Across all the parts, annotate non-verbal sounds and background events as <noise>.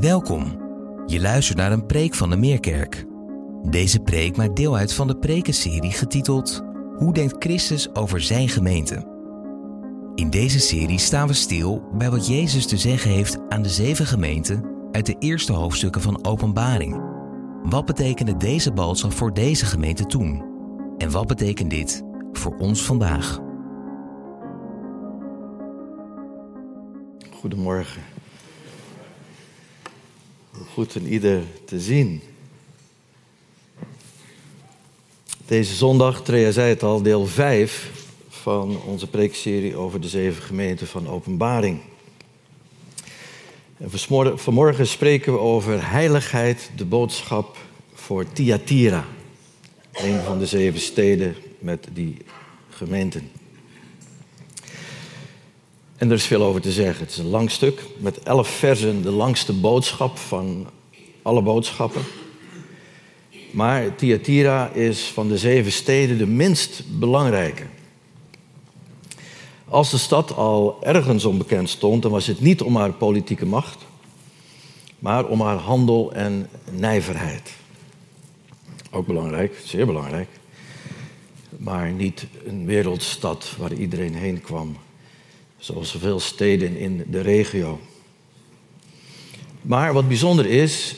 Welkom. Je luistert naar een preek van de Meerkerk. Deze preek maakt deel uit van de prekenserie getiteld Hoe denkt Christus over zijn gemeente? In deze serie staan we stil bij wat Jezus te zeggen heeft aan de zeven gemeenten uit de eerste hoofdstukken van Openbaring. Wat betekende deze boodschap voor deze gemeente toen? En wat betekent dit voor ons vandaag? Goedemorgen. Goed een ieder te zien. Deze zondag, Trea zei het al, deel 5 van onze preekserie over de zeven gemeenten van Openbaring. En vanmorgen spreken we over heiligheid, de boodschap voor Thyatira. Een van de zeven steden met die gemeenten. En er is veel over te zeggen. Het is een lang stuk met elf versen, de langste boodschap van alle boodschappen. Maar Thyatira is van de zeven steden de minst belangrijke. Als de stad al ergens onbekend stond, dan was het niet om haar politieke macht, maar om haar handel en nijverheid. Ook belangrijk, zeer belangrijk. Maar niet een wereldstad waar iedereen heen kwam zoals zoveel steden in de regio. Maar wat bijzonder is,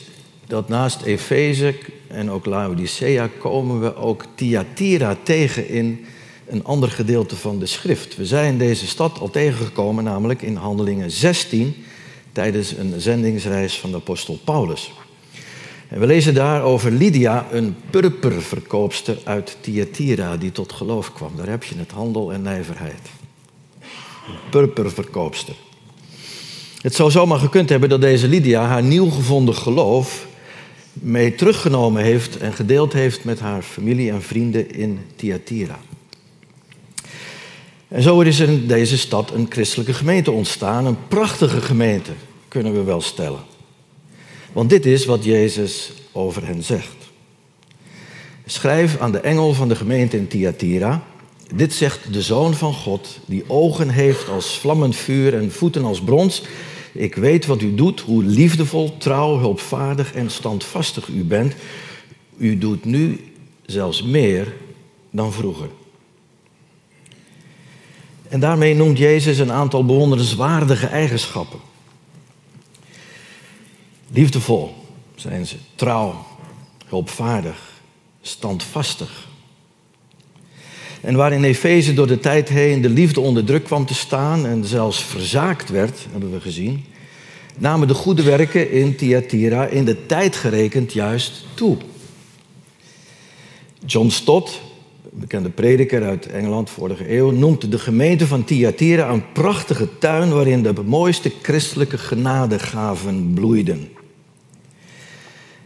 dat naast Efeze en ook Laodicea komen we ook Thyatira tegen in een ander gedeelte van de schrift. We zijn deze stad al tegengekomen, namelijk in Handelingen 16, tijdens een zendingsreis van de apostel Paulus. En we lezen daar over Lydia, een purperverkoopster uit Thyatira, die tot geloof kwam. Daar heb je het, handel en nijverheid purperverkoopster. Het zou zomaar gekund hebben dat deze Lydia haar nieuw gevonden geloof mee teruggenomen heeft en gedeeld heeft met haar familie en vrienden in Thyatira. En zo is er in deze stad een christelijke gemeente ontstaan, een prachtige gemeente, kunnen we wel stellen. Want dit is wat Jezus over hen zegt. Schrijf aan de engel van de gemeente in Thyatira. Dit zegt de Zoon van God, die ogen heeft als vlammend vuur en voeten als brons. Ik weet wat u doet, hoe liefdevol, trouw, hulpvaardig en standvastig u bent. U doet nu zelfs meer dan vroeger. En daarmee noemt Jezus een aantal bewonderenswaardige eigenschappen. Liefdevol zijn ze, trouw, hulpvaardig, standvastig. En waar in Efeze door de tijd heen de liefde onder druk kwam te staan en zelfs verzaakt werd, hebben we gezien, namen de goede werken in Thyatira in de tijd gerekend juist toe. John Stott, een bekende prediker uit Engeland vorige eeuw, noemt de gemeente van Thyatira een prachtige tuin waarin de mooiste christelijke genadegaven bloeiden.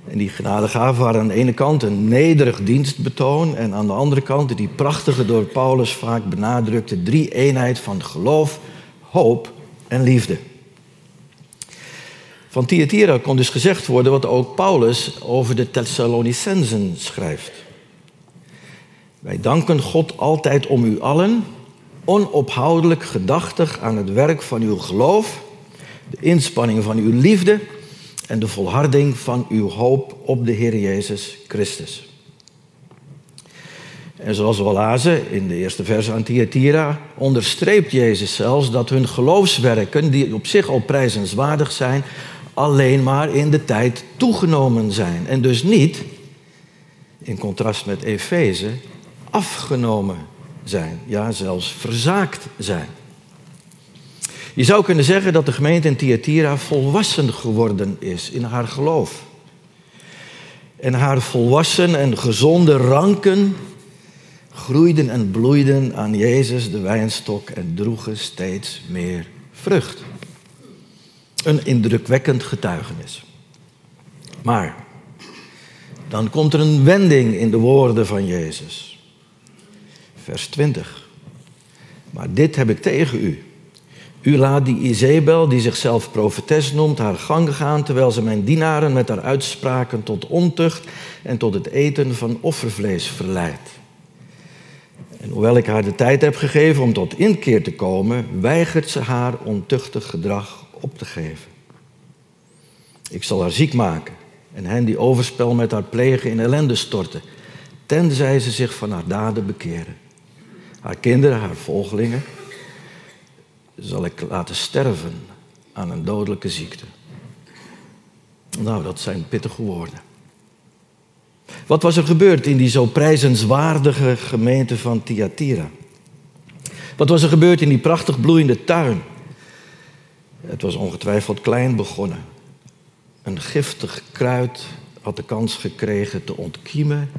En die genadegaven waren aan de ene kant een nederig dienstbetoon en aan de andere kant die prachtige door Paulus vaak benadrukte drie eenheid van geloof, hoop en liefde. Van Thyatira kon dus gezegd worden wat ook Paulus over de Thessalonicensen schrijft. Wij danken God altijd om u allen, onophoudelijk gedachtig aan het werk van uw geloof, de inspanning van uw liefde en de volharding van uw hoop op de Heer Jezus Christus. En zoals we al lazen in de eerste vers aan Thyatira, onderstreept Jezus zelfs dat hun geloofswerken, die op zich al prijzenswaardig zijn, alleen maar in de tijd toegenomen zijn. En dus niet, in contrast met Efeze, afgenomen zijn. Ja, zelfs verzaakt zijn. Je zou kunnen zeggen dat de gemeente in Thyatira volwassen geworden is in haar geloof. En haar volwassen en gezonde ranken groeiden en bloeiden aan Jezus de wijnstok en droegen steeds meer vrucht. Een indrukwekkend getuigenis. Maar dan komt er een wending in de woorden van Jezus. Vers 20. Maar dit heb ik tegen u u laat die Izebel, die zichzelf profetes noemt, haar gang gaan, terwijl ze mijn dienaren met haar uitspraken tot ontucht en tot het eten van offervlees verleidt. En hoewel ik haar de tijd heb gegeven om tot inkeer te komen, weigert ze haar ontuchtig gedrag op te geven. Ik zal haar ziek maken en hen die overspel met haar plegen in ellende storten, tenzij ze zich van haar daden bekeren. Haar kinderen, haar volgelingen, zal ik laten sterven aan een dodelijke ziekte. Nou, dat zijn pittige woorden. Wat was er gebeurd in die zo prijzenswaardige gemeente van Thyatira? Wat was er gebeurd in die prachtig bloeiende tuin? Het was ongetwijfeld klein begonnen. Een giftig kruid had de kans gekregen te ontkiemen,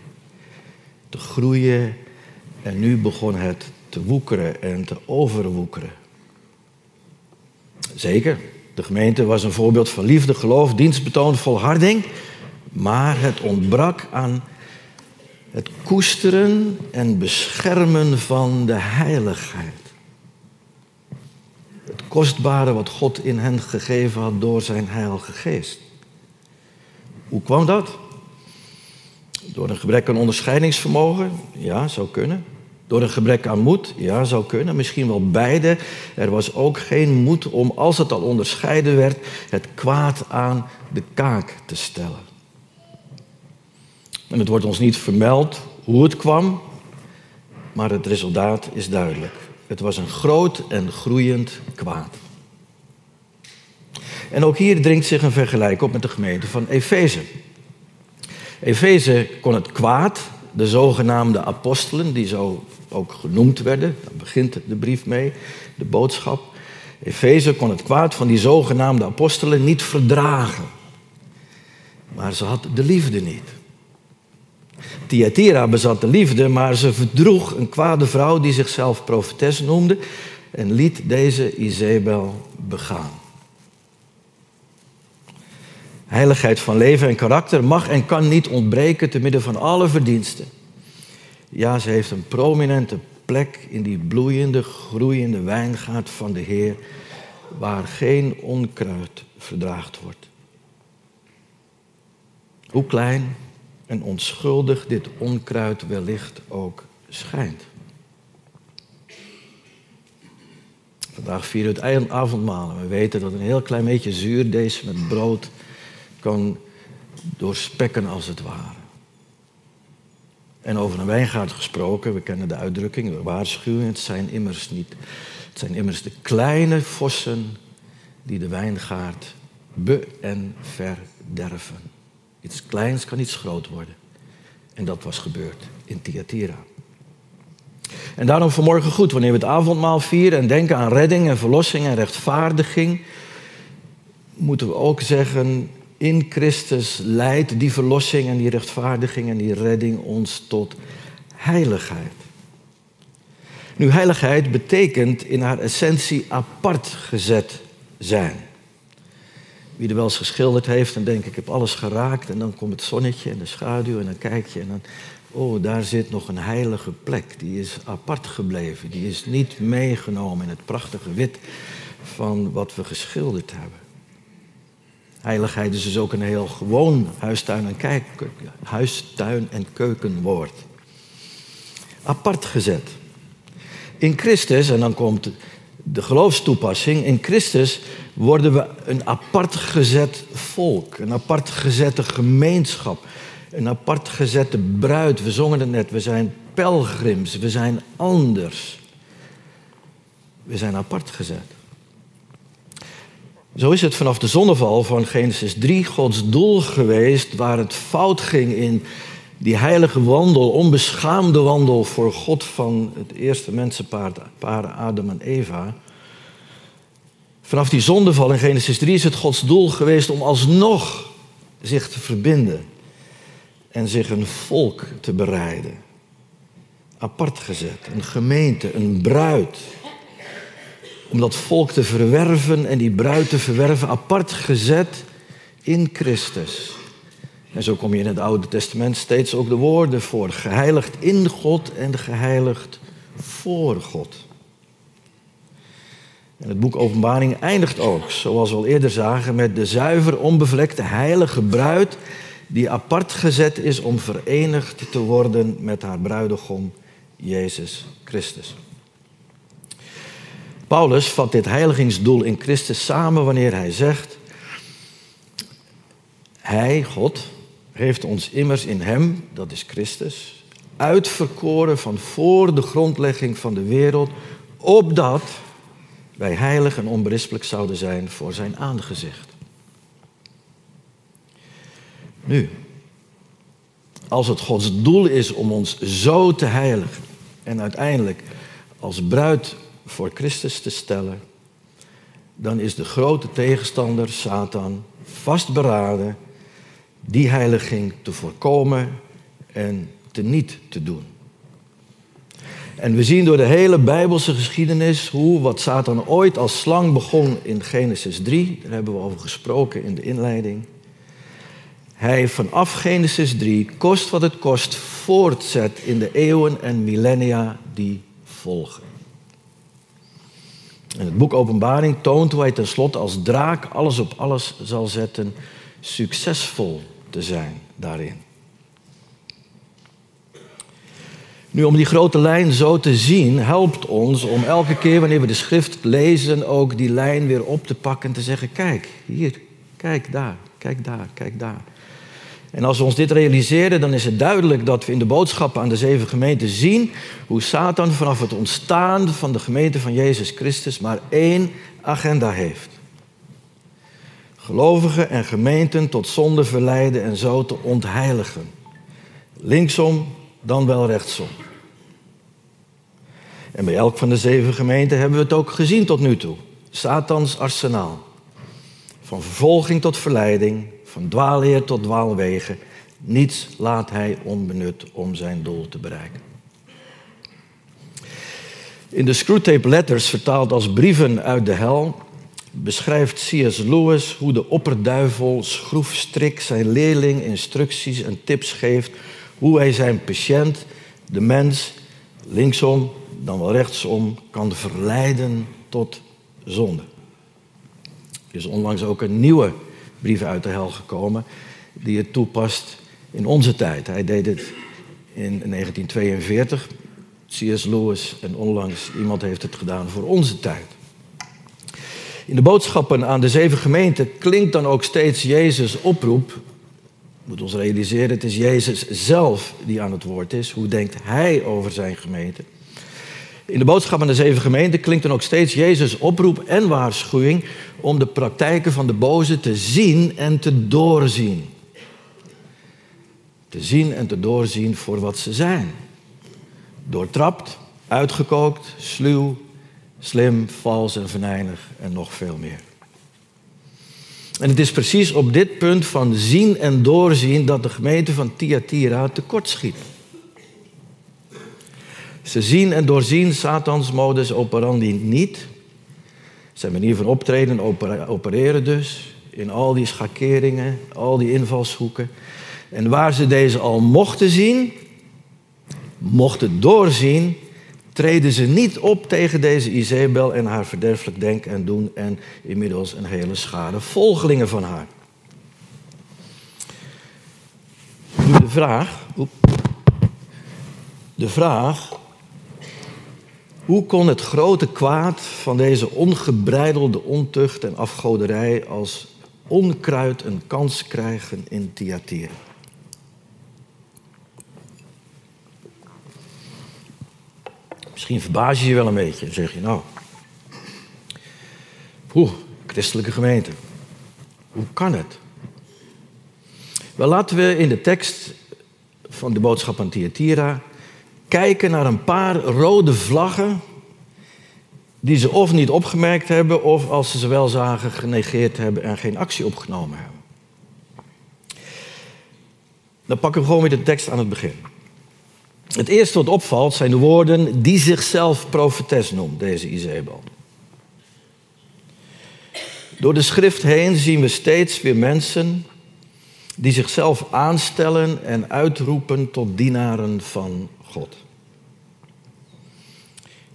te groeien en nu begon het te woekeren en te overwoekeren. Zeker, de gemeente was een voorbeeld van liefde, geloof, dienstbetoon, volharding. Maar het ontbrak aan het koesteren en beschermen van de heiligheid. Het kostbare wat God in hen gegeven had door zijn heilige geest. Hoe kwam dat? Door een gebrek aan onderscheidingsvermogen? Ja, zou kunnen. Door een gebrek aan moed? Ja, zou kunnen. Misschien wel beide. Er was ook geen moed om, als het al onderscheiden werd, het kwaad aan de kaak te stellen. En het wordt ons niet vermeld hoe het kwam, maar het resultaat is duidelijk. Het was een groot en groeiend kwaad. En ook hier dringt zich een vergelijk op met de gemeente van Efeze. Efeze kon het kwaad, de zogenaamde apostelen, die zo ook genoemd werden, daar begint de brief mee, de boodschap. Efeze kon het kwaad van die zogenaamde apostelen niet verdragen. Maar ze had de liefde niet. Thyatira bezat de liefde, maar ze verdroeg een kwade vrouw die zichzelf profetes noemde en liet deze Isabel begaan. Heiligheid van leven en karakter mag en kan niet ontbreken te midden van alle verdiensten. Ja, ze heeft een prominente plek in die bloeiende, groeiende wijngaard van de Heer, waar geen onkruid verdraagd wordt. Hoe klein en onschuldig dit onkruid wellicht ook schijnt. Vandaag vieren we het avondmaal en we weten dat een heel klein beetje zuurdees met brood kan doorspekken als het ware. En over een wijngaard gesproken, we kennen de uitdrukking, we waarschuwen, het zijn immers niet. Het zijn immers de kleine vossen die de wijngaard be- en verderven. Iets kleins kan iets groot worden. En dat was gebeurd in Thyatira. En daarom vanmorgen goed, wanneer we het avondmaal vieren en denken aan redding en verlossing en rechtvaardiging, moeten we ook zeggen, in Christus leidt die verlossing en die rechtvaardiging en die redding ons tot heiligheid. Nu, heiligheid betekent in haar essentie apart gezet zijn. Wie er wel eens geschilderd heeft, dan denk ik, ik heb alles geraakt. En dan komt het zonnetje en de schaduw en dan kijk je en dan, oh, daar zit nog een heilige plek. Die is apart gebleven. Die is niet meegenomen in het prachtige wit van wat we geschilderd hebben. Heiligheid is dus ook een heel gewoon huistuin en, huistuin en keukenwoord. Apart gezet. In Christus, en dan komt de geloofstoepassing, in Christus worden we een apart gezet volk, een apart gezette gemeenschap, een apart gezette bruid. We zongen het net, we zijn pelgrims, we zijn anders. We zijn apart gezet. Zo is het vanaf de zonneval van Genesis 3 Gods doel geweest waar het fout ging in die heilige wandel, onbeschaamde wandel voor God van het eerste mensenpaar, Adam en Eva. Vanaf die zondeval in Genesis 3 is het Gods doel geweest om alsnog zich te verbinden en zich een volk te bereiden. Apart gezet, een gemeente, een bruid. Om dat volk te verwerven en die bruid te verwerven, apart gezet in Christus. En zo kom je in het Oude Testament steeds ook de woorden voor. Geheiligd in God en geheiligd voor God. En het boek Openbaring eindigt ook, zoals we al eerder zagen, met de zuiver, onbevlekte, heilige bruid die apart gezet is om verenigd te worden met haar bruidegom Jezus Christus. Paulus vat dit heiligingsdoel in Christus samen wanneer hij zegt: Hij, God, heeft ons immers in Hem, dat is Christus, uitverkoren van voor de grondlegging van de wereld, opdat wij heilig en onberispelijk zouden zijn voor Zijn aangezicht. Nu, als het Gods doel is om ons zo te heiligen en uiteindelijk als bruid voor Christus te stellen, dan is de grote tegenstander, Satan, vastberaden die heiliging te voorkomen en te niet te doen. En we zien door de hele Bijbelse geschiedenis hoe wat Satan ooit als slang begon in Genesis 3, daar hebben we over gesproken in de inleiding, hij vanaf Genesis 3, kost wat het kost, voortzet in de eeuwen en millennia die volgen. En het boek Openbaring toont hoe hij tenslotte als draak alles op alles zal zetten, succesvol te zijn daarin. Nu, om die grote lijn zo te zien, helpt ons om elke keer wanneer we de schrift lezen ook die lijn weer op te pakken en te zeggen: kijk, hier, kijk daar, kijk daar, kijk daar. En als we ons dit realiseren, dan is het duidelijk dat we in de boodschappen aan de zeven gemeenten zien hoe Satan vanaf het ontstaan van de gemeente van Jezus Christus maar één agenda heeft. Gelovigen en gemeenten tot zonde verleiden en zo te ontheiligen. Linksom, dan wel rechtsom. En bij elk van de zeven gemeenten hebben we het ook gezien tot nu toe. Satans arsenaal. Van vervolging tot verleiding, van dwaalleer tot dwaalwegen. Niets laat hij onbenut om zijn doel te bereiken. In de Screwtape Letters, vertaald als brieven uit de hel, beschrijft C.S. Lewis hoe de opperduivel schroefstrik zijn leerling instructies en tips geeft hoe hij zijn patiënt, de mens, linksom, dan wel rechtsom, kan verleiden tot zonde. Er is onlangs ook een nieuwe brieven uit de hel gekomen, die het toepast in onze tijd. Hij deed het in 1942, C.S. Lewis, en onlangs iemand heeft het gedaan voor onze tijd. In de boodschappen aan de zeven gemeenten klinkt dan ook steeds Jezus' oproep. We moeten ons realiseren, het is Jezus zelf die aan het woord is. Hoe denkt hij over zijn gemeente? In de boodschap aan de zeven gemeenten klinkt dan ook steeds Jezus' oproep en waarschuwing om de praktijken van de boze te zien en te doorzien. Te zien en te doorzien voor wat ze zijn. Doortrapt, uitgekookt, sluw, slim, vals en venijnig en nog veel meer. En het is precies op dit punt van zien en doorzien dat de gemeente van Thyatira tekortschiet. Ze zien en doorzien Satans modus operandi niet. Zijn manier van optreden opereren dus in al die schakeringen, al die invalshoeken. En waar ze deze al mochten zien, mochten doorzien, treden ze niet op tegen deze Izebel en haar verderfelijk denken en doen en inmiddels een hele schade volgelingen van haar. Nu de vraag, de vraag hoe kon het grote kwaad van deze ongebreidelde ontucht en afgoderij als onkruid een kans krijgen in Thyatira? Misschien verbaas je je wel een beetje. Dan zeg je, nou, oeh, christelijke gemeente. Hoe kan het? Wel, laten we in de tekst van de boodschap aan Thyatira kijken naar een paar rode vlaggen die ze of niet opgemerkt hebben of als ze ze wel zagen genegeerd hebben en geen actie opgenomen hebben. Dan pakken we gewoon weer de tekst aan het begin. Het eerste wat opvalt zijn de woorden die zichzelf profetes noemt, deze Izebel. Door de schrift heen zien we steeds weer mensen die zichzelf aanstellen en uitroepen tot dienaren van God.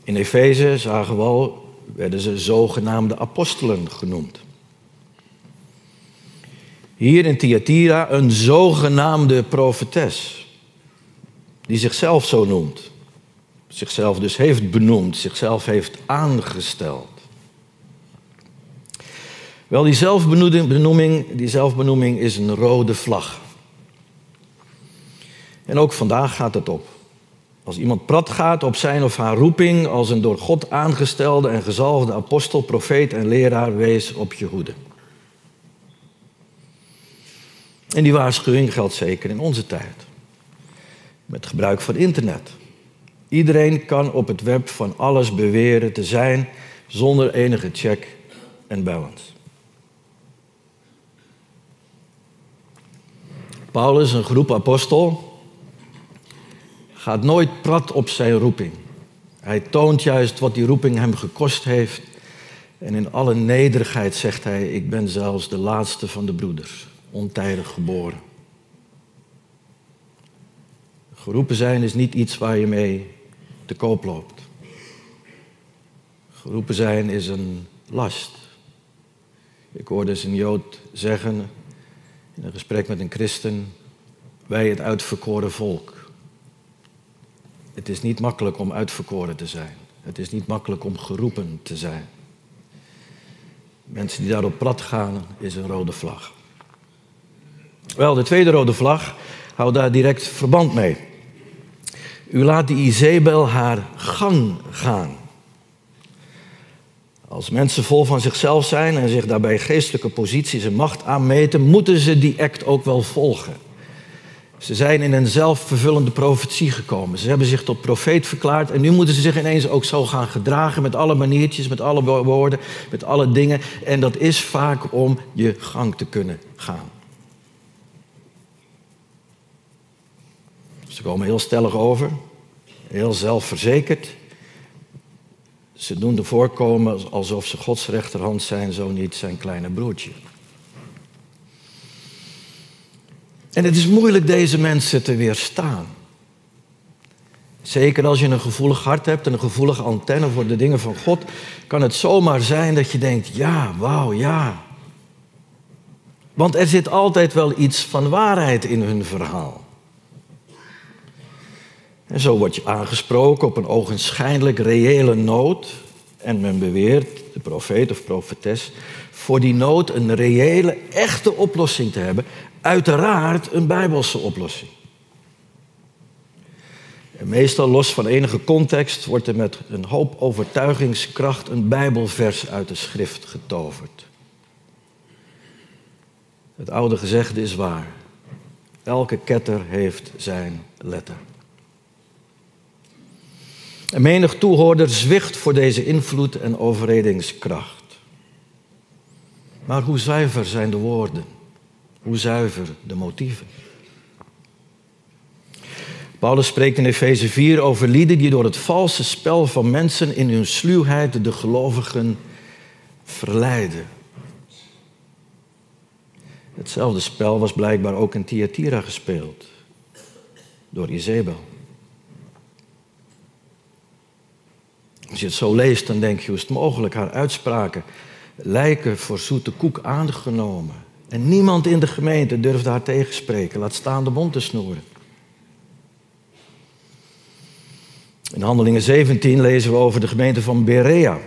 In Efeze zagen we al, werden ze zogenaamde apostelen genoemd. Hier in Thyatira een zogenaamde profetes, die zichzelf zo noemt. Zichzelf dus heeft benoemd, zichzelf heeft aangesteld. Wel, die zelfbenoeming, die zelfbenoeming is een rode vlag. En ook vandaag gaat het op. Als iemand prat gaat op zijn of haar roeping als een door God aangestelde en gezalfde apostel, profeet en leraar, wees op je hoede. En die waarschuwing geldt zeker in onze tijd. Met gebruik van internet. Iedereen kan op het web van alles beweren te zijn zonder enige check en balance. Paulus, een groep apostel, gaat nooit prat op zijn roeping. Hij toont juist wat die roeping hem gekost heeft. En in alle nederigheid zegt hij: Ik ben zelfs de laatste van de broeders, ontijdig geboren. Geroepen zijn is niet iets waar je mee te koop loopt. Geroepen zijn is een last. Ik hoorde eens een Jood zeggen in een gesprek met een christen: Wij het uitverkoren volk. Het is niet makkelijk om uitverkoren te zijn. Het is niet makkelijk om geroepen te zijn. Mensen die daarop plat gaan, is een rode vlag. Wel, de tweede rode vlag houdt daar direct verband mee. U laat die Izebel haar gang gaan. Als mensen vol van zichzelf zijn en zich daarbij geestelijke posities en macht aanmeten, moeten ze die act ook wel volgen. Ze zijn in een zelfvervullende profetie gekomen. Ze hebben zich tot profeet verklaard en nu moeten ze zich ineens ook zo gaan gedragen met alle maniertjes, met alle woorden, met alle dingen. En dat is vaak om je gang te kunnen gaan. Ze komen heel stellig over, heel zelfverzekerd. Ze doen de voorkomen alsof ze Gods rechterhand zijn, zo niet zijn kleine broertje. En het is moeilijk deze mensen te weerstaan. Zeker als je een gevoelig hart hebt en een gevoelige antenne voor de dingen van God, kan het zomaar zijn dat je denkt: ja, wauw, ja. Want er zit altijd wel iets van waarheid in hun verhaal. En zo word je aangesproken op een ogenschijnlijk reële nood. En men beweert, de profeet of profetes, voor die nood een reële, echte oplossing te hebben uiteraard een bijbelse oplossing. Meestal los van enige context wordt er met een hoop overtuigingskracht een bijbelvers uit de schrift getoverd. Het oude gezegde is waar. Elke ketter heeft zijn letter. En menig toehoorder zwicht voor deze invloed en overredingskracht. Maar hoe zuiver zijn de woorden? Hoe zuiver de motieven. Paulus spreekt in Efeze 4 over lieden die door het valse spel van mensen in hun sluwheid de gelovigen verleiden. Hetzelfde spel was blijkbaar ook in Thyatira gespeeld door Izebel. Als je het zo leest, dan denk je, hoe is het mogelijk? Haar uitspraken lijken voor zoete koek aangenomen. En niemand in de gemeente durfde haar tegenspreken, laat staan de mond te snoeren. In Handelingen 17 lezen we over de gemeente van Berea,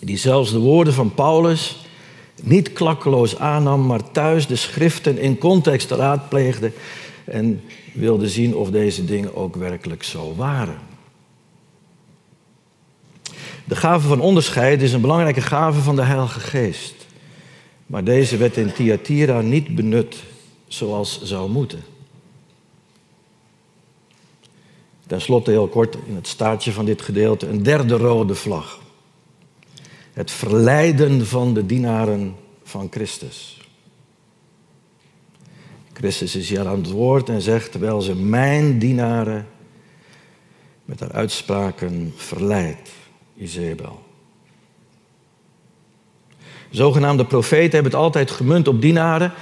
die zelfs de woorden van Paulus niet klakkeloos aannam, maar thuis de schriften in context raadpleegde en wilde zien of deze dingen ook werkelijk zo waren. De gave van onderscheid is een belangrijke gave van de Heilige Geest. Maar deze werd in Thyatira niet benut zoals zou moeten. Ten slotte heel kort in het staartje van dit gedeelte een derde rode vlag. Het verleiden van de dienaren van Christus. Christus is hier aan het woord en zegt, terwijl ze mijn dienaren met haar uitspraken verleidt, Izebel. Zogenaamde profeten hebben het altijd gemunt op dienaren.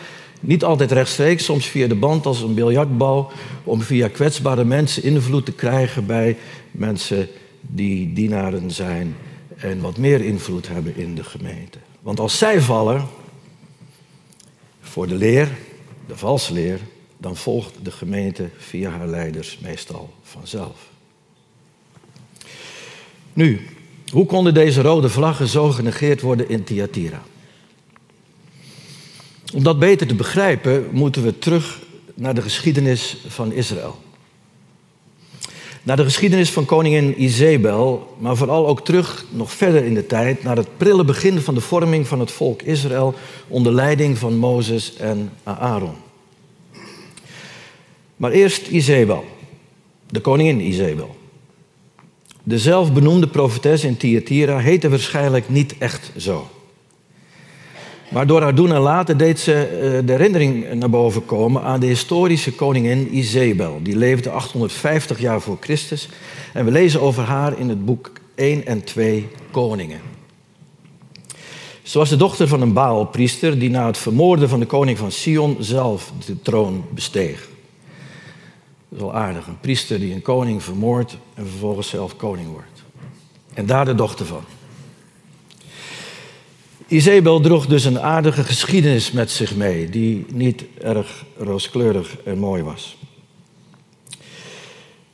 Niet altijd rechtstreeks, soms via de band als een biljartbal. Om via kwetsbare mensen invloed te krijgen bij mensen die dienaren zijn. En wat meer invloed hebben in de gemeente. Want als zij vallen voor de leer, de valse leer, dan volgt de gemeente via haar leiders meestal vanzelf. Nu, hoe konden deze rode vlaggen zo genegeerd worden in Thyatira? Om dat beter te begrijpen, moeten we terug naar de geschiedenis van Israël. Naar de geschiedenis van koningin Izebel, maar vooral ook terug nog verder in de tijd naar het prille begin van de vorming van het volk Israël onder leiding van Mozes en Aaron. Maar eerst Izebel, de koningin Izebel. De zelfbenoemde profetes in Thyatira heette waarschijnlijk niet echt zo. Maar door haar doen en laten deed ze eh, de herinnering naar boven komen aan de historische koningin Izebel. Die leefde 850 jaar voor Christus. En we lezen over haar in het boek 1 en 2 Koningen. Ze was de dochter van een Baalpriester die na het vermoorden van de koning van Sion zelf de troon besteeg. Dat aardig, een priester die een koning vermoordt en vervolgens zelf koning wordt. En daar de dochter van. Isabel droeg dus een aardige geschiedenis met zich mee, die niet erg rooskleurig en mooi was.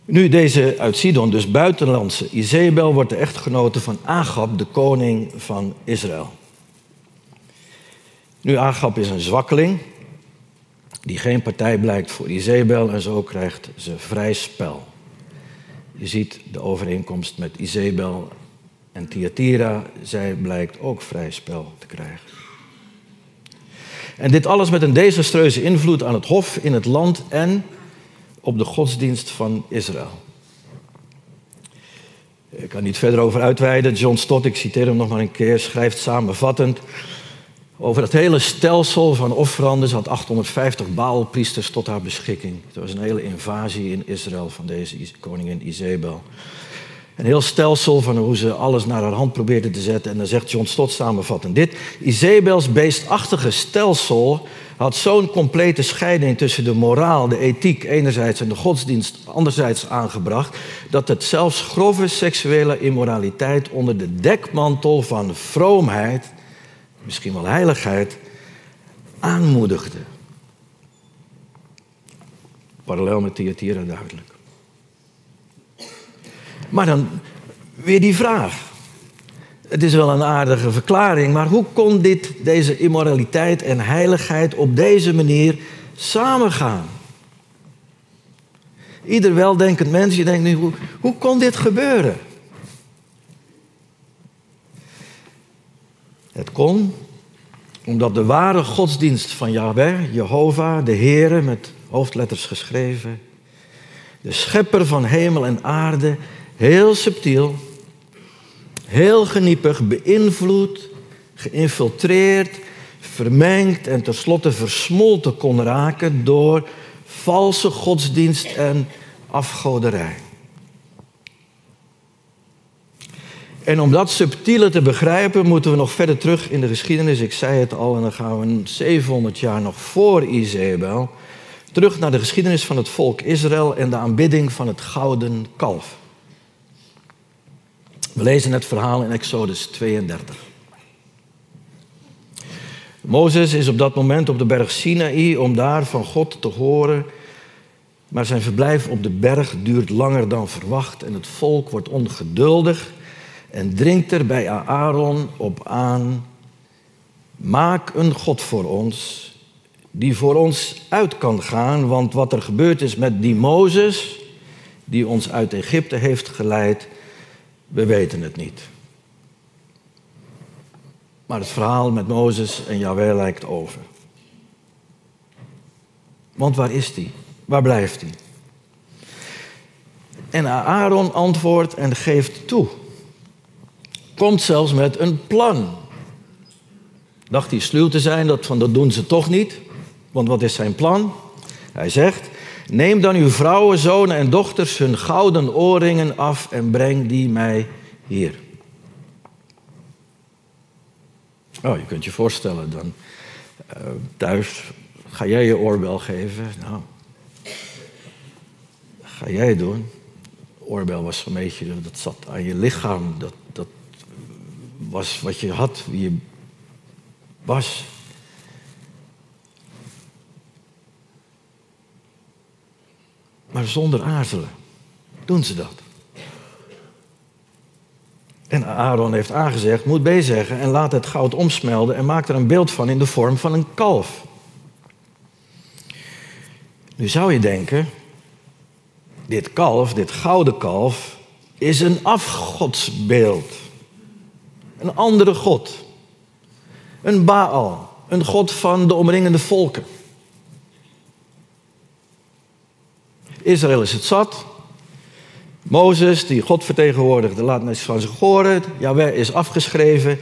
Nu deze uit Sidon, dus buitenlandse Isabel, wordt de echtgenote van Agab, de koning van Israël. Nu, Agab is een zwakkeling, die geen partij blijkt voor Isabel en zo krijgt ze vrij spel. Je ziet de overeenkomst met Isabel en Thyatira, zij blijkt ook vrij spel te krijgen. En dit alles met een desastreuze invloed aan het hof, in het land en op de godsdienst van Israël. Ik kan niet verder over uitweiden. John Stott, ik citeer hem nog maar een keer, schrijft samenvattend over het hele stelsel van offeranden. Ze had 850 Baalpriesters tot haar beschikking. Het was een hele invasie in Israël van deze koningin Izebel. Een heel stelsel van hoe ze alles naar haar hand probeerde te zetten. En dan zegt John Stott samenvattend dit. Izebels beestachtige stelsel had zo'n complete scheiding tussen de moraal, de ethiek enerzijds en de godsdienst anderzijds aangebracht, dat het zelfs grove seksuele immoraliteit onder de dekmantel van vroomheid, misschien wel heiligheid, aanmoedigde. Parallel met Thyatira duidelijk. Maar dan weer die vraag. Het is wel een aardige verklaring, maar hoe kon dit, deze immoraliteit en heiligheid op deze manier samengaan? Ieder weldenkend mens, je denkt nu, hoe, hoe kon dit gebeuren? Het kon omdat de ware godsdienst van Yahweh, Jehovah, de Heere, met hoofdletters geschreven, de schepper van hemel en aarde, heel subtiel, heel geniepig, beïnvloed, geïnfiltreerd, vermengd en tenslotte versmolten kon raken door valse godsdienst en afgoderij. En om dat subtiele te begrijpen, moeten we nog verder terug in de geschiedenis. Ik zei het al, en dan gaan we 700 jaar nog voor Izebel. Terug naar de geschiedenis van het volk Israël en de aanbidding van het gouden kalf. We lezen het verhaal in Exodus 32. Mozes is op dat moment op de berg Sinaï om daar van God te horen. Maar zijn verblijf op de berg duurt langer dan verwacht en het volk wordt ongeduldig en dringt er bij Aaron op aan: Maak een God voor ons die voor ons uit kan gaan, want wat er gebeurd is met die Mozes, die ons uit Egypte heeft geleid, we weten het niet. Maar het verhaal met Mozes en Yahweh lijkt over. Want waar is hij? Waar blijft hij? En Aaron antwoordt en geeft toe. Komt zelfs met een plan. Dacht hij sluw te zijn, dat, van dat doen ze toch niet. Want wat is zijn plan? Hij zegt, Neem dan uw vrouwen, zonen en dochters hun gouden oorringen af en breng die mij hier. Oh, je kunt je voorstellen dan uh, thuis ga jij je oorbel geven. Nou, ga jij doen. Oorbel was een beetje, dat zat aan je lichaam. Dat was wat je had, wie je was. Maar zonder aarzelen doen ze dat. En Aaron heeft aangezegd, moet B zeggen en laat het goud omsmelden en maak er een beeld van in de vorm van een kalf. Nu zou je denken, dit kalf, dit gouden kalf, is een afgodsbeeld. Een andere god. Een Baal, een god van de omringende volken. Israël is het zat. Mozes, die God vertegenwoordigde, laat niets van zich horen. Jawel is afgeschreven.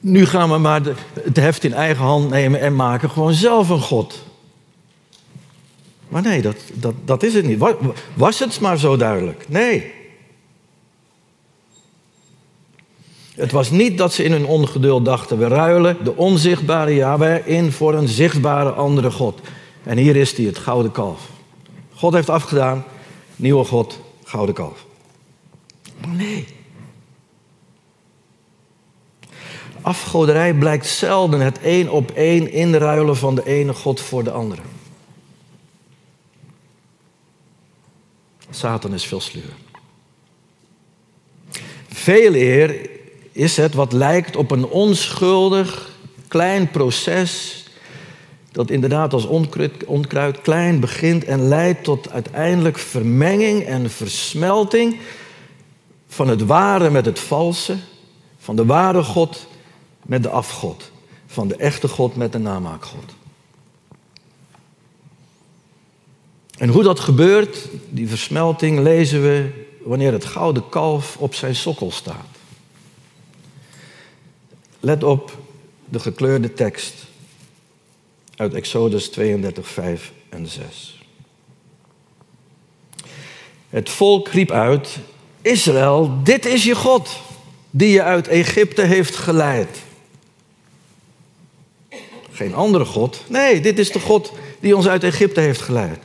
Nu gaan we maar het heft in eigen hand nemen en maken gewoon zelf een God. Maar nee, dat, dat, dat is het niet. Was het maar zo duidelijk? Nee. Het was niet dat ze in hun ongeduld dachten: we ruilen de onzichtbare Yahweh in voor een zichtbare andere God. En hier is hij, het gouden kalf. God heeft afgedaan, nieuwe God, gouden kalf. Maar nee. Afgoderij blijkt zelden het één op één inruilen van de ene God voor de andere. Satan is veel sluwer. Veel eer is het wat lijkt op een onschuldig klein proces dat inderdaad als onkruid, onkruid klein begint en leidt tot uiteindelijk vermenging en versmelting van het ware met het valse, van de ware God met de afgod, van de echte God met de namaakgod. En hoe dat gebeurt, die versmelting, lezen we wanneer het gouden kalf op zijn sokkel staat. Let op de gekleurde tekst uit Exodus 32, 5 en 6. Het volk riep uit: Israël, dit is je God, die je uit Egypte heeft geleid. Geen andere God. Nee, dit is de God die ons uit Egypte heeft geleid.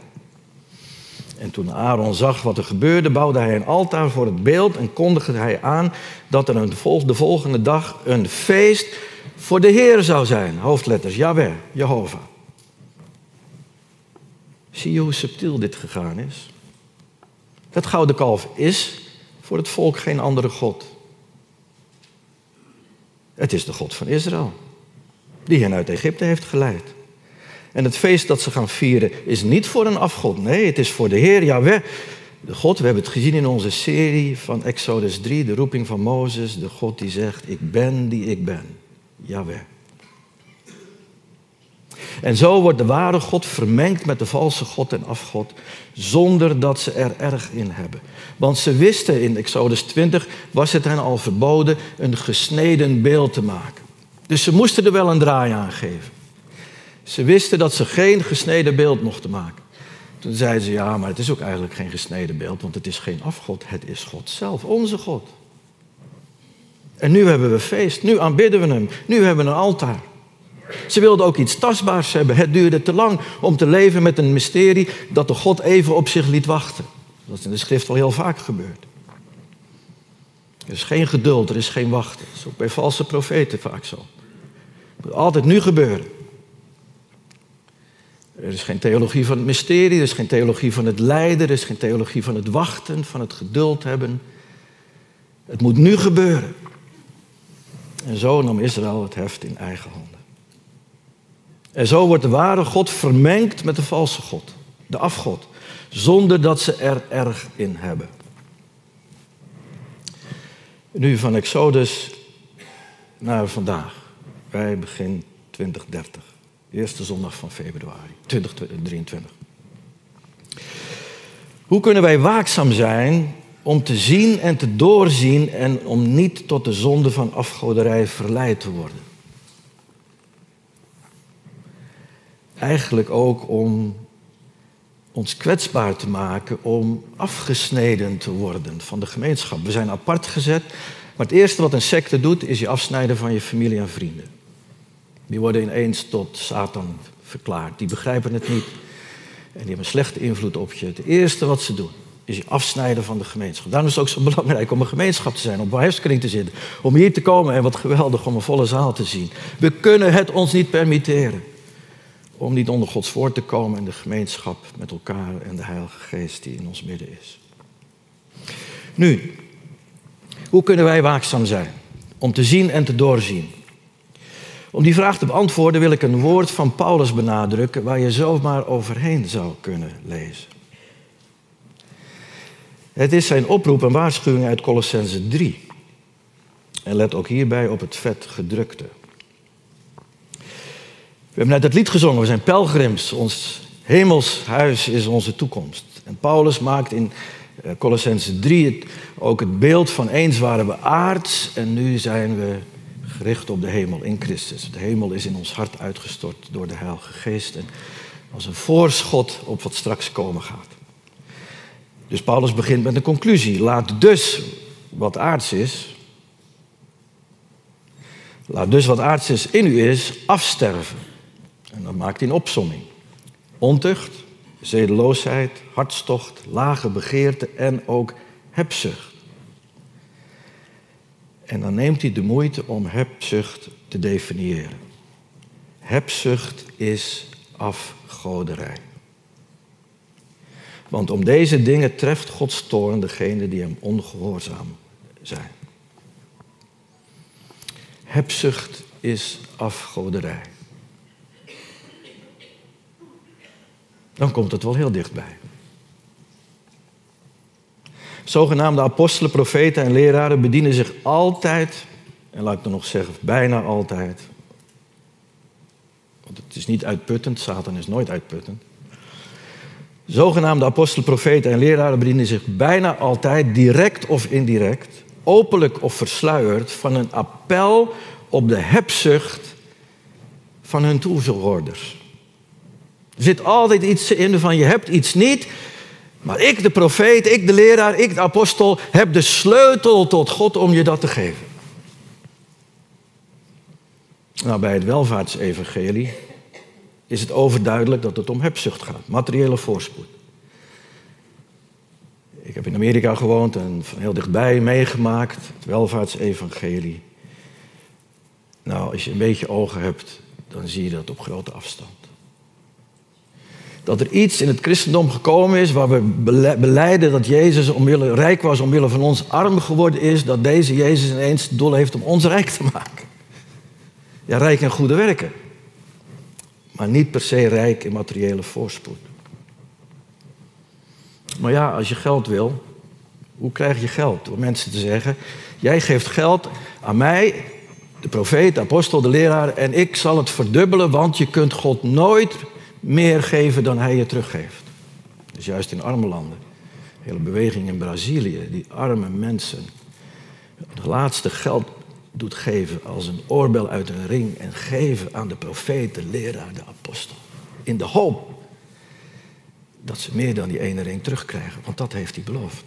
En toen Aaron zag wat er gebeurde, bouwde hij een altaar voor het beeld en kondigde hij aan dat er een de volgende dag een feest voor de Heer zou zijn. Hoofdletters, Yahweh, Jehovah. Zie je hoe subtiel dit gegaan is? Het gouden kalf is voor het volk geen andere God. Het is de God van Israël, die hen uit Egypte heeft geleid. En het feest dat ze gaan vieren is niet voor een afgod. Nee, het is voor de Heer Yahweh. De God, we hebben het gezien in onze serie van Exodus 3, de roeping van Mozes. De God die zegt, ik ben die ik ben. Yahweh. En zo wordt de ware God vermengd met de valse God en afgod, zonder dat ze er erg in hebben. Want ze wisten in Exodus 20, was het hen al verboden een gesneden beeld te maken. Dus ze moesten er wel een draai aan geven. Ze wisten dat ze geen gesneden beeld mochten maken. Toen zeiden ze, ja, maar het is ook eigenlijk geen gesneden beeld, want het is geen afgod, het is God zelf, onze God. En nu hebben we feest, nu aanbidden we hem, nu hebben we een altaar. Ze wilden ook iets tastbaars hebben. Het duurde te lang om te leven met een mysterie dat de God even op zich liet wachten. Dat is in de schrift al heel vaak gebeurd. Er is geen geduld, er is geen wachten. Dat is ook bij valse profeten vaak zo. Het moet altijd nu gebeuren. Er is geen theologie van het mysterie, er is geen theologie van het lijden, er is geen theologie van het wachten, van het geduld hebben. Het moet nu gebeuren. En zo nam Israël het heft in eigen handen. En zo wordt de ware God vermengd met de valse God, de afgod, zonder dat ze er erg in hebben. Nu van Exodus naar vandaag, bij begin 2030, eerste zondag van februari 2023. Hoe kunnen wij waakzaam zijn om te zien en te doorzien en om niet tot de zonde van afgoderij verleid te worden? eigenlijk ook om ons kwetsbaar te maken om afgesneden te worden van de gemeenschap. We zijn apart gezet, maar het eerste wat een secte doet is je afsnijden van je familie en vrienden. Die worden ineens tot Satan verklaard. Die begrijpen het niet en die hebben een slechte invloed op je. Het eerste wat ze doen is je afsnijden van de gemeenschap. Daarom is het ook zo <laughs> belangrijk om een gemeenschap te zijn, op een huiskring te zitten, om hier te komen en wat geweldig om een volle zaal te zien. We kunnen het ons niet permitteren om niet onder Gods woord te komen in de gemeenschap met elkaar en de Heilige Geest die in ons midden is. Nu, hoe kunnen wij waakzaam zijn om te zien en te doorzien? Om die vraag te beantwoorden wil ik een woord van Paulus benadrukken waar je zomaar overheen zou kunnen lezen. Het is zijn oproep en waarschuwing uit Colossense 3. En let ook hierbij op het vet gedrukte. We hebben net het lied gezongen, we zijn pelgrims. Ons hemels huis is onze toekomst. En Paulus maakt in eh, Colossense 3 ook het beeld van eens waren we aards en nu zijn we gericht op de hemel in Christus. De hemel is in ons hart uitgestort door de Heilige Geest en als een voorschot op wat straks komen gaat. Dus Paulus begint met een conclusie. Laat dus wat aards is, laat dus wat aards is in u is, afsterven. En dan maakt hij een opsomming. Ontucht, zedeloosheid, hartstocht, lage begeerte en ook hebzucht. En dan neemt hij de moeite om hebzucht te definiëren. Hebzucht is afgoderij. Want om deze dingen treft Gods toorn degene die hem ongehoorzaam zijn. Hebzucht is afgoderij. Dan komt het wel heel dichtbij. Zogenaamde apostelen, profeten en leraren bedienen zich altijd, en laat ik dan nog zeggen, bijna altijd. Want het is niet uitputtend, Satan is nooit uitputtend. Zogenaamde apostelen, profeten en leraren bedienen zich bijna altijd, direct of indirect, openlijk of versluierd, van een appel op de hebzucht van hun toezichthouders. Er zit altijd iets in van je hebt iets niet, maar ik, de profeet, ik, de leraar, ik, de apostel, heb de sleutel tot God om je dat te geven. Nou, bij het welvaartsevangelie is het overduidelijk dat het om hebzucht gaat, materiële voorspoed. Ik heb in Amerika gewoond en van heel dichtbij meegemaakt, het welvaartsevangelie. Nou, als je een beetje ogen hebt, dan zie je dat op grote afstand dat er iets in het christendom gekomen is waar we beleiden dat Jezus omwille, rijk was omwille van ons arm geworden is, dat deze Jezus ineens doel heeft om ons rijk te maken. Ja, rijk in goede werken, maar niet per se rijk in materiële voorspoed. Maar ja, als je geld wil, hoe krijg je geld? Door mensen te zeggen, jij geeft geld aan mij, de profeet, de apostel, de leraar, en ik zal het verdubbelen, want je kunt God nooit meer geven dan hij je teruggeeft. Dus juist in arme landen. De hele beweging in Brazilië, die arme mensen het laatste geld doet geven als een oorbel uit een ring en geven aan de profeet, de leraar, de apostel. In de hoop dat ze meer dan die ene ring terugkrijgen, want dat heeft hij beloofd.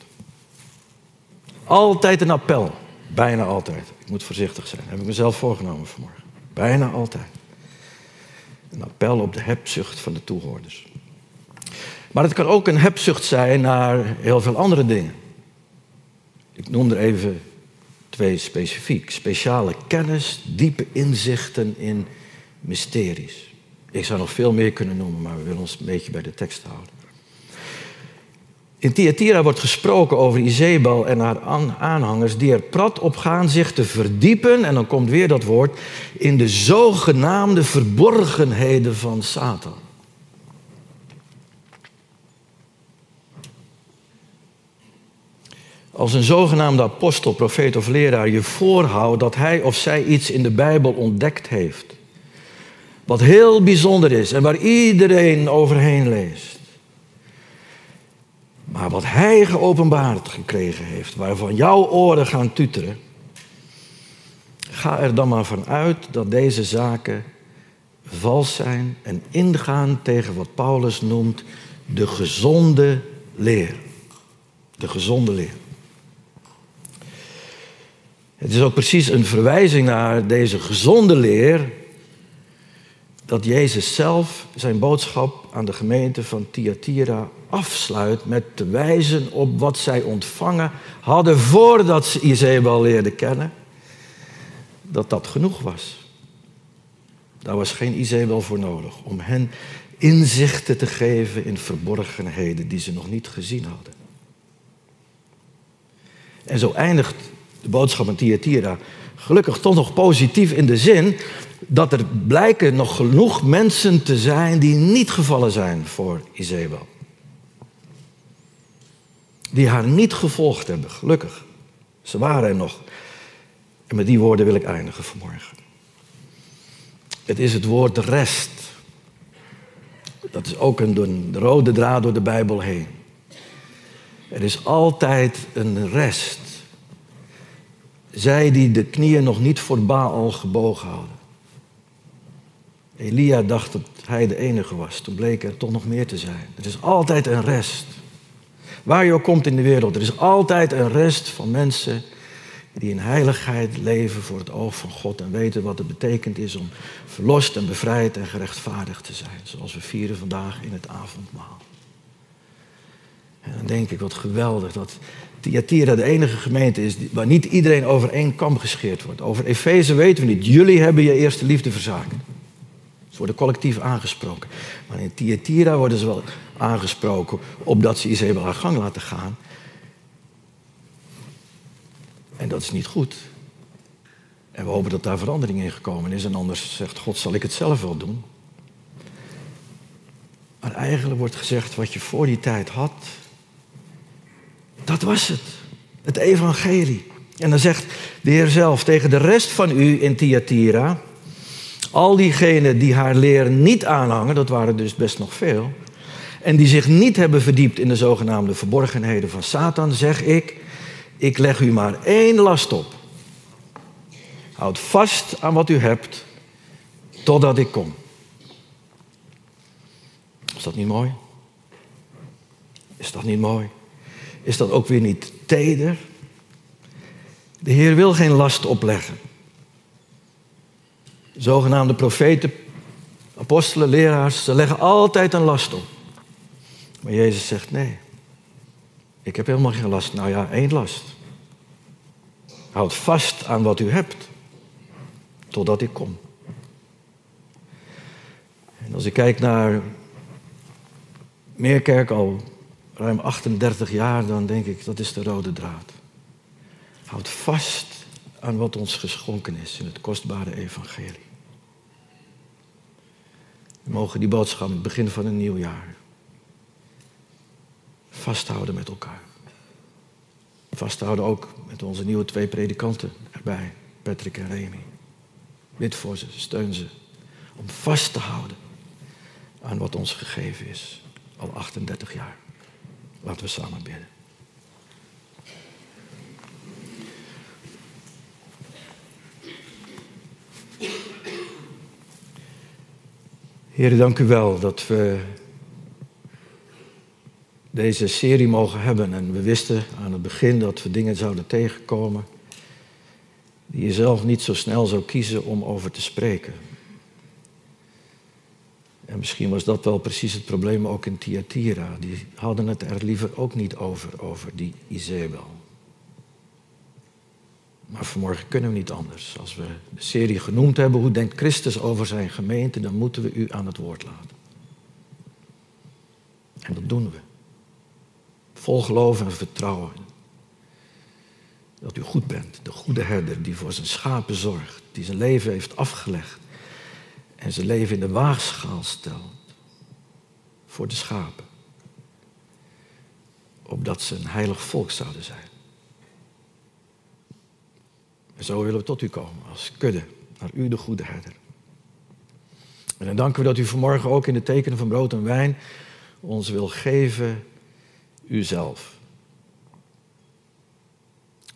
Altijd een appel, bijna altijd. Ik moet voorzichtig zijn, dat heb ik mezelf voorgenomen vanmorgen. Bijna altijd. Een appel op de hebzucht van de toehoorders. Maar het kan ook een hebzucht zijn naar heel veel andere dingen. Ik noem er even twee specifiek. Speciale kennis, diepe inzichten in mysteries. Ik zou nog veel meer kunnen noemen, maar we willen ons een beetje bij de tekst houden. In Thyatira wordt gesproken over Izebel en haar aanhangers die er prat op gaan zich te verdiepen, en dan komt weer dat woord, in de zogenaamde verborgenheden van Satan. Als een zogenaamde apostel, profeet of leraar je voorhoudt dat hij of zij iets in de Bijbel ontdekt heeft, wat heel bijzonder is en waar iedereen overheen leest maar wat hij geopenbaard gekregen heeft, waarvan jouw oren gaan tuteren, ga er dan maar van uit dat deze zaken vals zijn en ingaan tegen wat Paulus noemt de gezonde leer. De gezonde leer. Het is ook precies een verwijzing naar deze gezonde leer dat Jezus zelf zijn boodschap aan de gemeente van Thyatira afsluit met te wijzen op wat zij ontvangen hadden voordat ze Izebel leerden kennen. Dat dat genoeg was. Daar was geen Izebel voor nodig om hen inzichten te geven in verborgenheden die ze nog niet gezien hadden. En zo eindigt de boodschap van Thyatira Gelukkig toch nog positief in de zin dat er blijken nog genoeg mensen te zijn die niet gevallen zijn voor Izebel. Die haar niet gevolgd hebben, gelukkig. Ze waren er nog. En met die woorden wil ik eindigen vanmorgen. Het is het woord rest. Dat is ook een, rode draad door de Bijbel heen. Er is altijd een rest. Zij die de knieën nog niet voor Baal gebogen hadden. Elia dacht dat hij de enige was. Toen bleek er toch nog meer te zijn. Er is altijd een rest. Waar je ook komt in de wereld, er is altijd een rest van mensen die in heiligheid leven voor het oog van God en weten wat het betekent is om verlost en bevrijd en gerechtvaardigd te zijn. Zoals we vieren vandaag in het avondmaal. En dan denk ik, wat geweldig dat Thyatira de enige gemeente is waar niet iedereen over één kam gescheerd wordt. Over Efeze weten we niet. Jullie hebben je eerste liefde verzaakt. Ze worden collectief aangesproken. Maar in Thyatira worden ze wel aangesproken opdat ze Isabel haar gang laten gaan. En dat is niet goed. En we hopen dat daar verandering in gekomen is. En anders zegt God, zal ik het zelf wel doen. Maar eigenlijk wordt gezegd, wat je voor die tijd had, dat was het. Het evangelie. En dan zegt de Heer zelf tegen de rest van u in Thyatira, al diegenen die haar leer niet aanhangen, dat waren dus best nog veel, en die zich niet hebben verdiept in de zogenaamde verborgenheden van Satan, zeg ik, ik leg u maar één last op. Houd vast aan wat u hebt, totdat ik kom. Is dat niet mooi? Is dat niet mooi? Is dat ook weer niet teder? De Heer wil geen last opleggen. Zogenaamde profeten, apostelen, leraars, ze leggen altijd een last op. Maar Jezus zegt nee. Ik heb helemaal geen last. Nou ja, één last. Houd vast aan wat u hebt, totdat ik kom. En als ik kijk naar Meerkerk al ruim 38 jaar, dan denk ik dat is de rode draad. Houd vast aan wat ons geschonken is in het kostbare evangelie. We mogen die boodschap begin van een nieuw jaar vasthouden met elkaar. Vasthouden ook met onze nieuwe twee predikanten erbij, Patrick en Remy. Bid voor ze, steun ze. Om vast te houden aan wat ons gegeven is. Al 38 jaar. Laten we samen bidden. Heer, dank u wel dat we deze serie mogen hebben. En we wisten aan het begin dat we dingen zouden tegenkomen die je zelf niet zo snel zou kiezen om over te spreken. En misschien was dat wel precies het probleem ook in Thyatira. Die hadden het er liever ook niet over, over die Izebel. Maar vanmorgen kunnen we niet anders. Als we de serie genoemd hebben, hoe denkt Christus over zijn gemeente, dan moeten we u aan het woord laten. En dat doen we. Vol geloof en vertrouwen. Dat u goed bent, de goede herder die voor zijn schapen zorgt, die zijn leven heeft afgelegd en zijn leven in de waagschaal stelt voor de schapen. Opdat ze een heilig volk zouden zijn. En zo willen we tot u komen als kudde, naar u de goede herder. En dan danken we dat u vanmorgen ook in de tekenen van brood en wijn ons wil geven uzelf.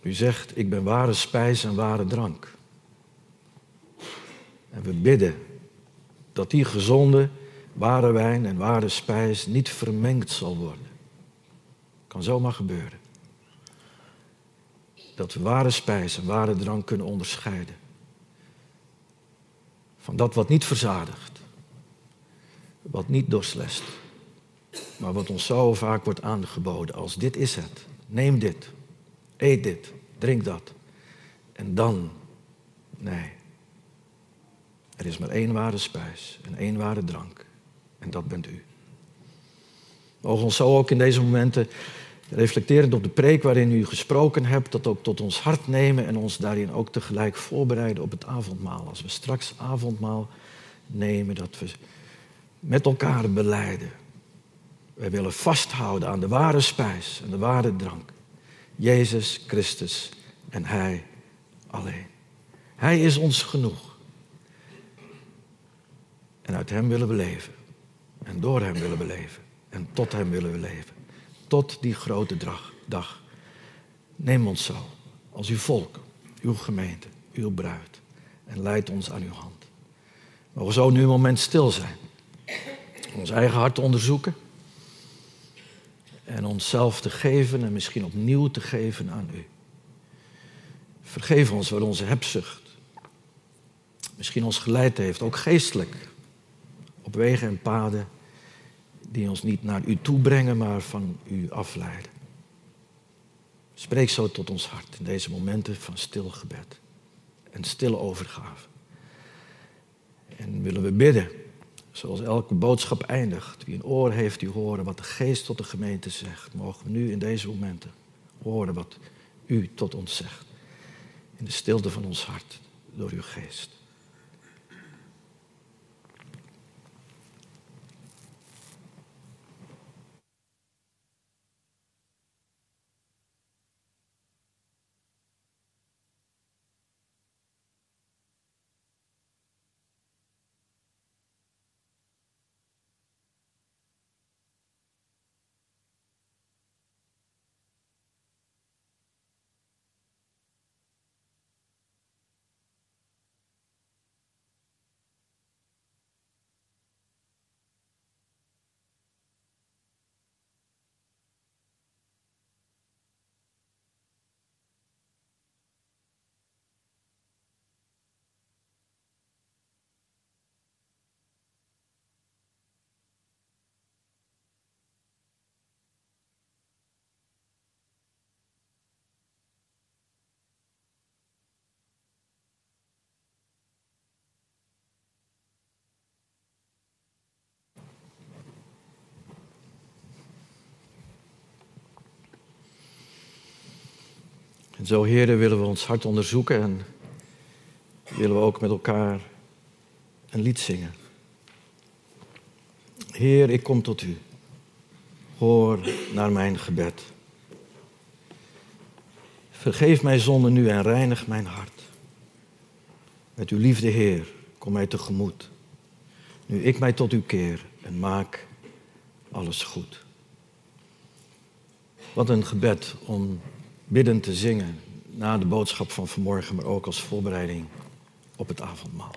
U zegt, ik ben ware spijs en ware drank. En we bidden dat die gezonde, ware wijn en ware spijs niet vermengd zal worden. Kan zomaar gebeuren. Dat we ware spijs en ware drank kunnen onderscheiden. Van dat wat niet verzadigt. Wat niet doorslest. Maar wat ons zo vaak wordt aangeboden als dit is het. Neem dit. Eet dit. Drink dat. En dan, nee. Er is maar één ware spijs en één ware drank. En dat bent u. Mogen ons zo ook in deze momenten reflecterend op de preek waarin u gesproken hebt, dat ook tot ons hart nemen en ons daarin ook tegelijk voorbereiden op het avondmaal. Als we straks avondmaal nemen, dat we met elkaar beleiden. Wij willen vasthouden aan de ware spijs en de ware drank. Jezus Christus en Hij alleen. Hij is ons genoeg. En uit Hem willen we leven. En door Hem willen we leven. En tot Hem willen we leven. Tot die grote dag. Neem ons zo, als uw volk, uw gemeente, uw bruid. En leid ons aan uw hand. We mogen zo nu een moment stil zijn. Ons eigen hart onderzoeken. En onszelf te geven en misschien opnieuw te geven aan u. Vergeef ons wat onze hebzucht misschien ons geleid heeft, ook geestelijk, op wegen en paden die ons niet naar u toe brengen, maar van u afleiden. Spreek zo tot ons hart in deze momenten van stil gebed en stille overgave. En willen we bidden, zoals elke boodschap eindigt. Wie een oor heeft, die horen wat de geest tot de gemeente zegt. Mogen we nu in deze momenten horen wat u tot ons zegt. In de stilte van ons hart, door uw geest. Zo, heren, willen we ons hart onderzoeken en willen we ook met elkaar een lied zingen. Heer, ik kom tot u. Hoor naar mijn gebed. Vergeef mij zonde nu en reinig mijn hart. Met uw liefde, Heer, kom mij tegemoet. Nu ik mij tot u keer en maak alles goed. Wat een gebed om bidden te zingen na de boodschap van vanmorgen, maar ook als voorbereiding op het avondmaal.